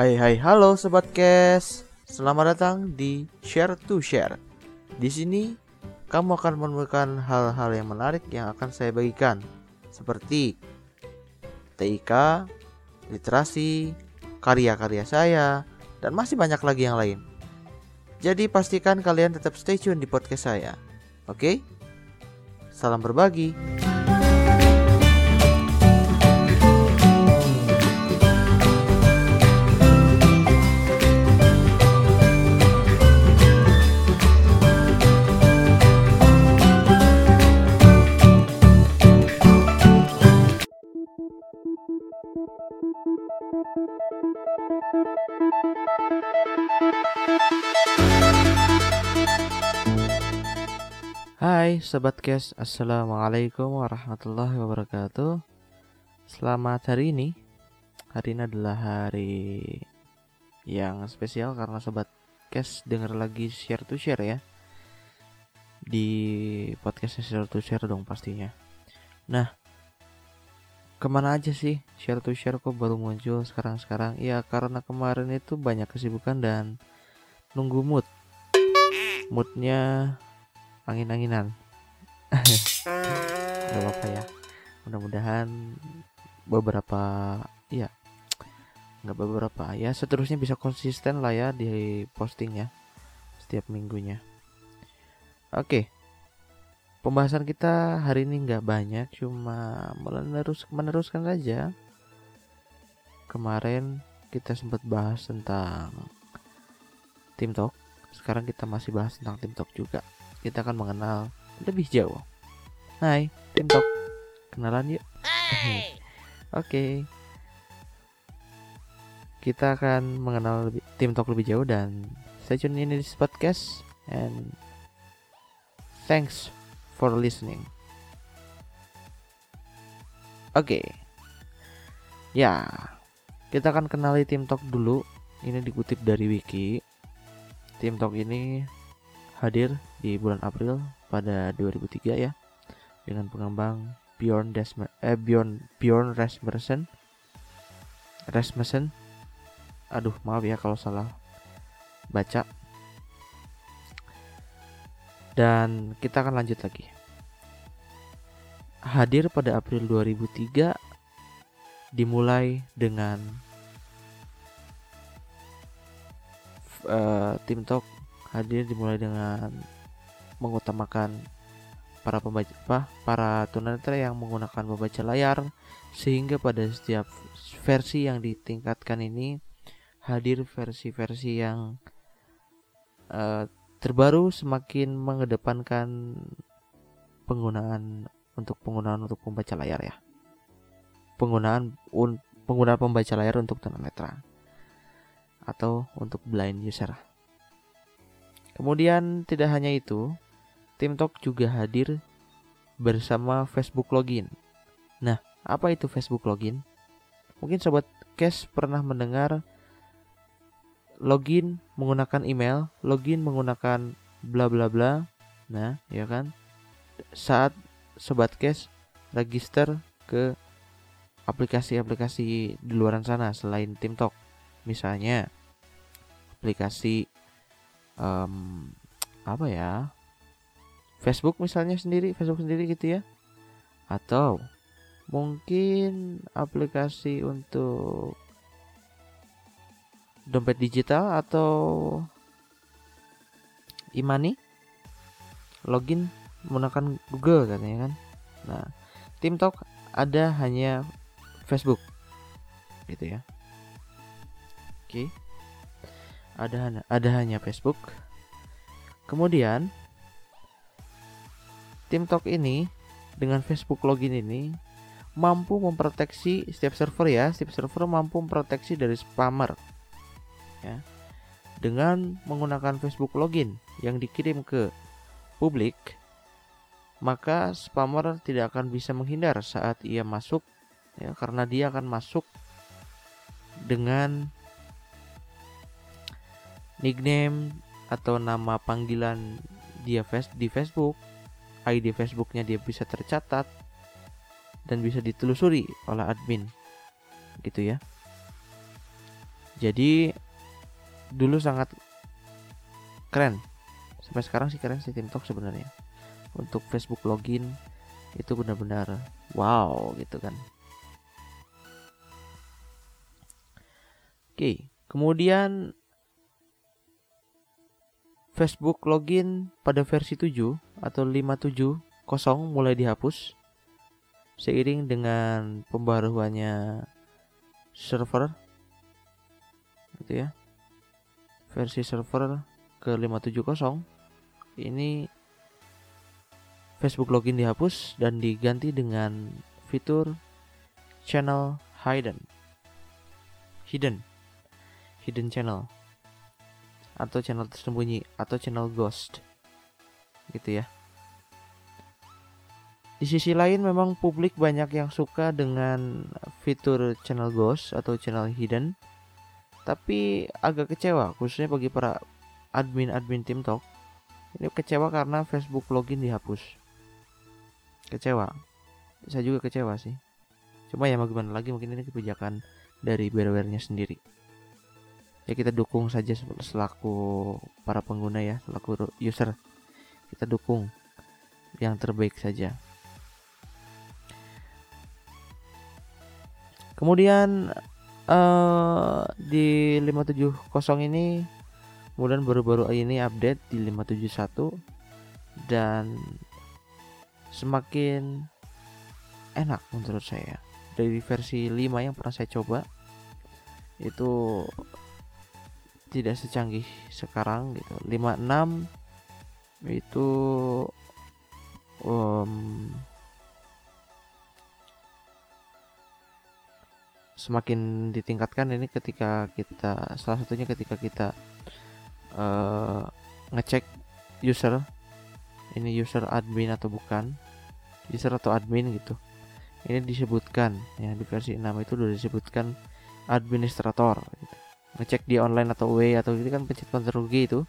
Hai hai halo sobat Kes. Selamat datang di Share to Share. Di sini kamu akan menemukan hal-hal yang menarik yang akan saya bagikan seperti TIK, literasi, karya-karya saya, dan masih banyak lagi yang lain. Jadi pastikan kalian tetap stay tune di podcast saya. Oke? Salam berbagi. Hai Sobat Kes, Assalamualaikum warahmatullahi wabarakatuh. Selamat hari ini. Hari ini adalah hari yang spesial karena Sobat Kes denger lagi share to share ya. Di podcast share to share dong pastinya. Nah Ke mana aja sih share to share kok baru muncul sekarang-sekarang? Ya karena kemarin itu banyak kesibukan dan nunggu mood. Moodnya angin-anginan. Gak apa-apa ya. Mudah-mudahan beberapa ya nggak beberapa ya seterusnya bisa konsisten lah ya di postingnya setiap minggunya. Oke pembahasan kita hari ini nggak banyak cuma menerus meneruskan saja. Kemarin kita sempat bahas tentang tim talk sekarang kita masih bahas tentang tim talk juga kita akan mengenal lebih jauh. Hai, Tim Talk. Kenalan yuk. Oke. Okay. Kita akan mengenal lebih, Tim Talk lebih jauh dan stay tune ini di podcast and thanks for listening. Oke. Okay. Ya, kita akan kenali Tim Talk dulu. Ini dikutip dari wiki. Tim Talk ini hadir di bulan April pada 2003 ya dengan pengembang Bjorn Desmer eh Bjorn Bjorn Rasmussen. Rasmussen. Aduh maaf ya kalau salah baca. Dan kita akan lanjut lagi. Hadir pada April 2003 dimulai dengan uh, tim talk hadir dimulai dengan mengutamakan para pembaca apa, para tunanetra yang menggunakan pembaca layar sehingga pada setiap versi yang ditingkatkan ini hadir versi-versi yang uh, terbaru semakin mengedepankan penggunaan untuk penggunaan untuk pembaca layar ya. Penggunaan un, penggunaan pembaca layar untuk tunanetra atau untuk blind user Kemudian tidak hanya itu, Tim Talk juga hadir bersama Facebook Login. Nah, apa itu Facebook Login? Mungkin sobat Cash pernah mendengar login menggunakan email, login menggunakan bla bla bla. Nah, ya kan? Saat sobat Cash register ke aplikasi-aplikasi di luar sana selain TimTalk. Misalnya aplikasi um, apa ya Facebook misalnya sendiri Facebook sendiri gitu ya. Atau mungkin aplikasi untuk dompet digital atau imani login menggunakan Google katanya kan. Nah tim talk ada hanya Facebook gitu ya. Oke. okay ada ada hanya Facebook. Kemudian tim talk ini dengan Facebook login ini mampu memproteksi setiap server ya, setiap server mampu memproteksi dari spammer. Ya. Dengan menggunakan Facebook login yang dikirim ke publik, maka spammer tidak akan bisa menghindar saat ia masuk ya karena dia akan masuk dengan nickname atau nama panggilan dia di Facebook, ID Facebooknya dia bisa tercatat dan bisa ditelusuri oleh admin, gitu ya. Jadi dulu sangat keren. Sampai sekarang sih keren sih TikTok sebenarnya. Untuk Facebook login itu benar-benar wow gitu kan. Oke, kemudian Facebook login pada versi 7 atau 570 mulai dihapus seiring dengan pembaruannya server gitu ya. Versi server ke 570 ini Facebook login dihapus dan diganti dengan fitur channel hidden. Hidden. Hidden channel atau channel tersembunyi atau channel ghost. Gitu ya. Di sisi lain memang publik banyak yang suka dengan fitur channel ghost atau channel hidden. Tapi agak kecewa khususnya bagi para admin-admin tim talk. Ini kecewa karena Facebook login dihapus. Kecewa. Saya juga kecewa sih. Cuma ya mau gimana lagi? Mungkin ini kebijakan dari bearware sendiri ya kita dukung saja selaku para pengguna ya selaku user. Kita dukung yang terbaik saja. Kemudian uh, di 570 ini kemudian baru-baru ini update di 571 dan semakin enak menurut saya. Dari versi 5 yang pernah saya coba itu tidak secanggih sekarang gitu. 56 itu um, semakin ditingkatkan ini ketika kita salah satunya ketika kita uh, ngecek user ini user admin atau bukan user atau admin gitu. Ini disebutkan ya di versi 6 itu sudah disebutkan administrator gitu ngecek di online atau W atau itu kan pencet Ctrl G itu.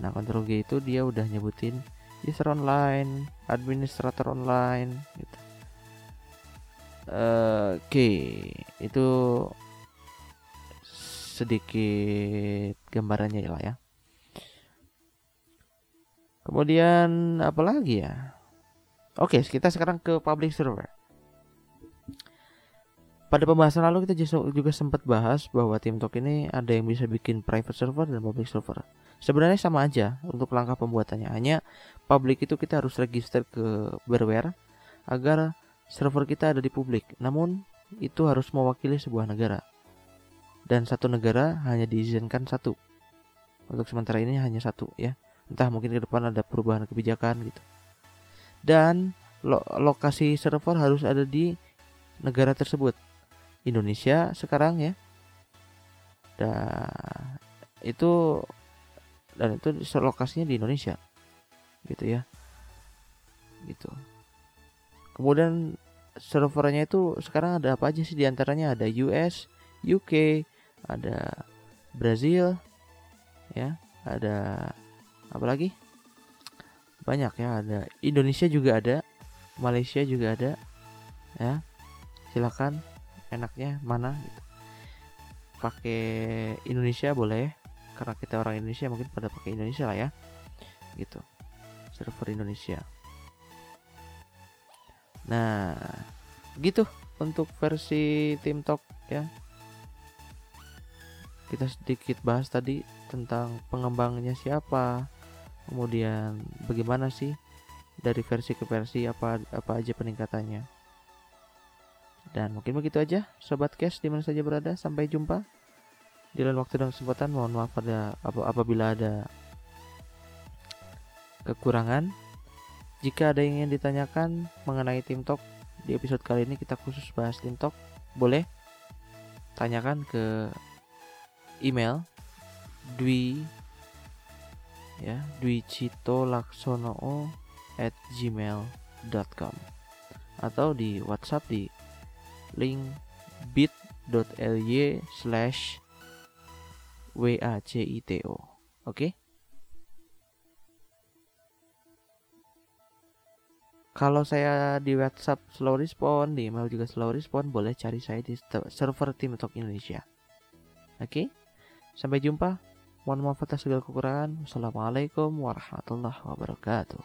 Nah Ctrl G itu dia udah nyebutin user online administrator online gitu. Uh, oke okay. itu sedikit gambarannya lah ya. Kemudian apa lagi ya? Oke okay, kita sekarang ke public server pada pembahasan lalu kita juga sempat bahas bahwa TeamTalk ini ada yang bisa bikin private server dan public server. Sebenarnya sama aja untuk langkah pembuatannya. Hanya public itu kita harus register ke Bearware agar server kita ada di publik. Namun itu harus mewakili sebuah negara. Dan satu negara hanya diizinkan satu. Untuk sementara ini hanya satu ya. Entah mungkin ke depan ada perubahan kebijakan gitu. Dan lo lokasi server harus ada di negara tersebut Indonesia sekarang ya. Dan itu dan itu lokasinya di Indonesia. Gitu ya. Gitu. Kemudian servernya itu sekarang ada apa aja sih? Di antaranya ada US UK ada Brazil ya. Ada apa lagi? Banyak ya. Ada Indonesia juga ada Malaysia juga ada ya. Silakan enaknya mana gitu. Pakai Indonesia boleh karena kita orang Indonesia mungkin pada pakai Indonesia lah ya gitu. Server Indonesia. Nah gitu untuk versi tim talk ya. Kita sedikit bahas tadi tentang pengembangnya siapa kemudian bagaimana sih dari versi ke versi apa apa aja peningkatannya dan mungkin begitu aja sobat cash di mana saja berada. Sampai jumpa di lain waktu dan kesempatan. Mohon maaf pada ap apabila ada kekurangan. Jika ada yang ingin ditanyakan mengenai Tim Talk di episode kali ini kita khusus bahas Tim Talk, boleh tanyakan ke email dwi ya dwi cito laksono at gmail.com atau di WhatsApp di link bit.ly slash WACITO Oke okay? Kalau saya di WhatsApp slow respon, di email juga slow respon, boleh cari saya di server Tim Talk Indonesia. Oke, sampai jumpa. Mohon maaf atas segala kekurangan. Wassalamualaikum warahmatullahi wabarakatuh.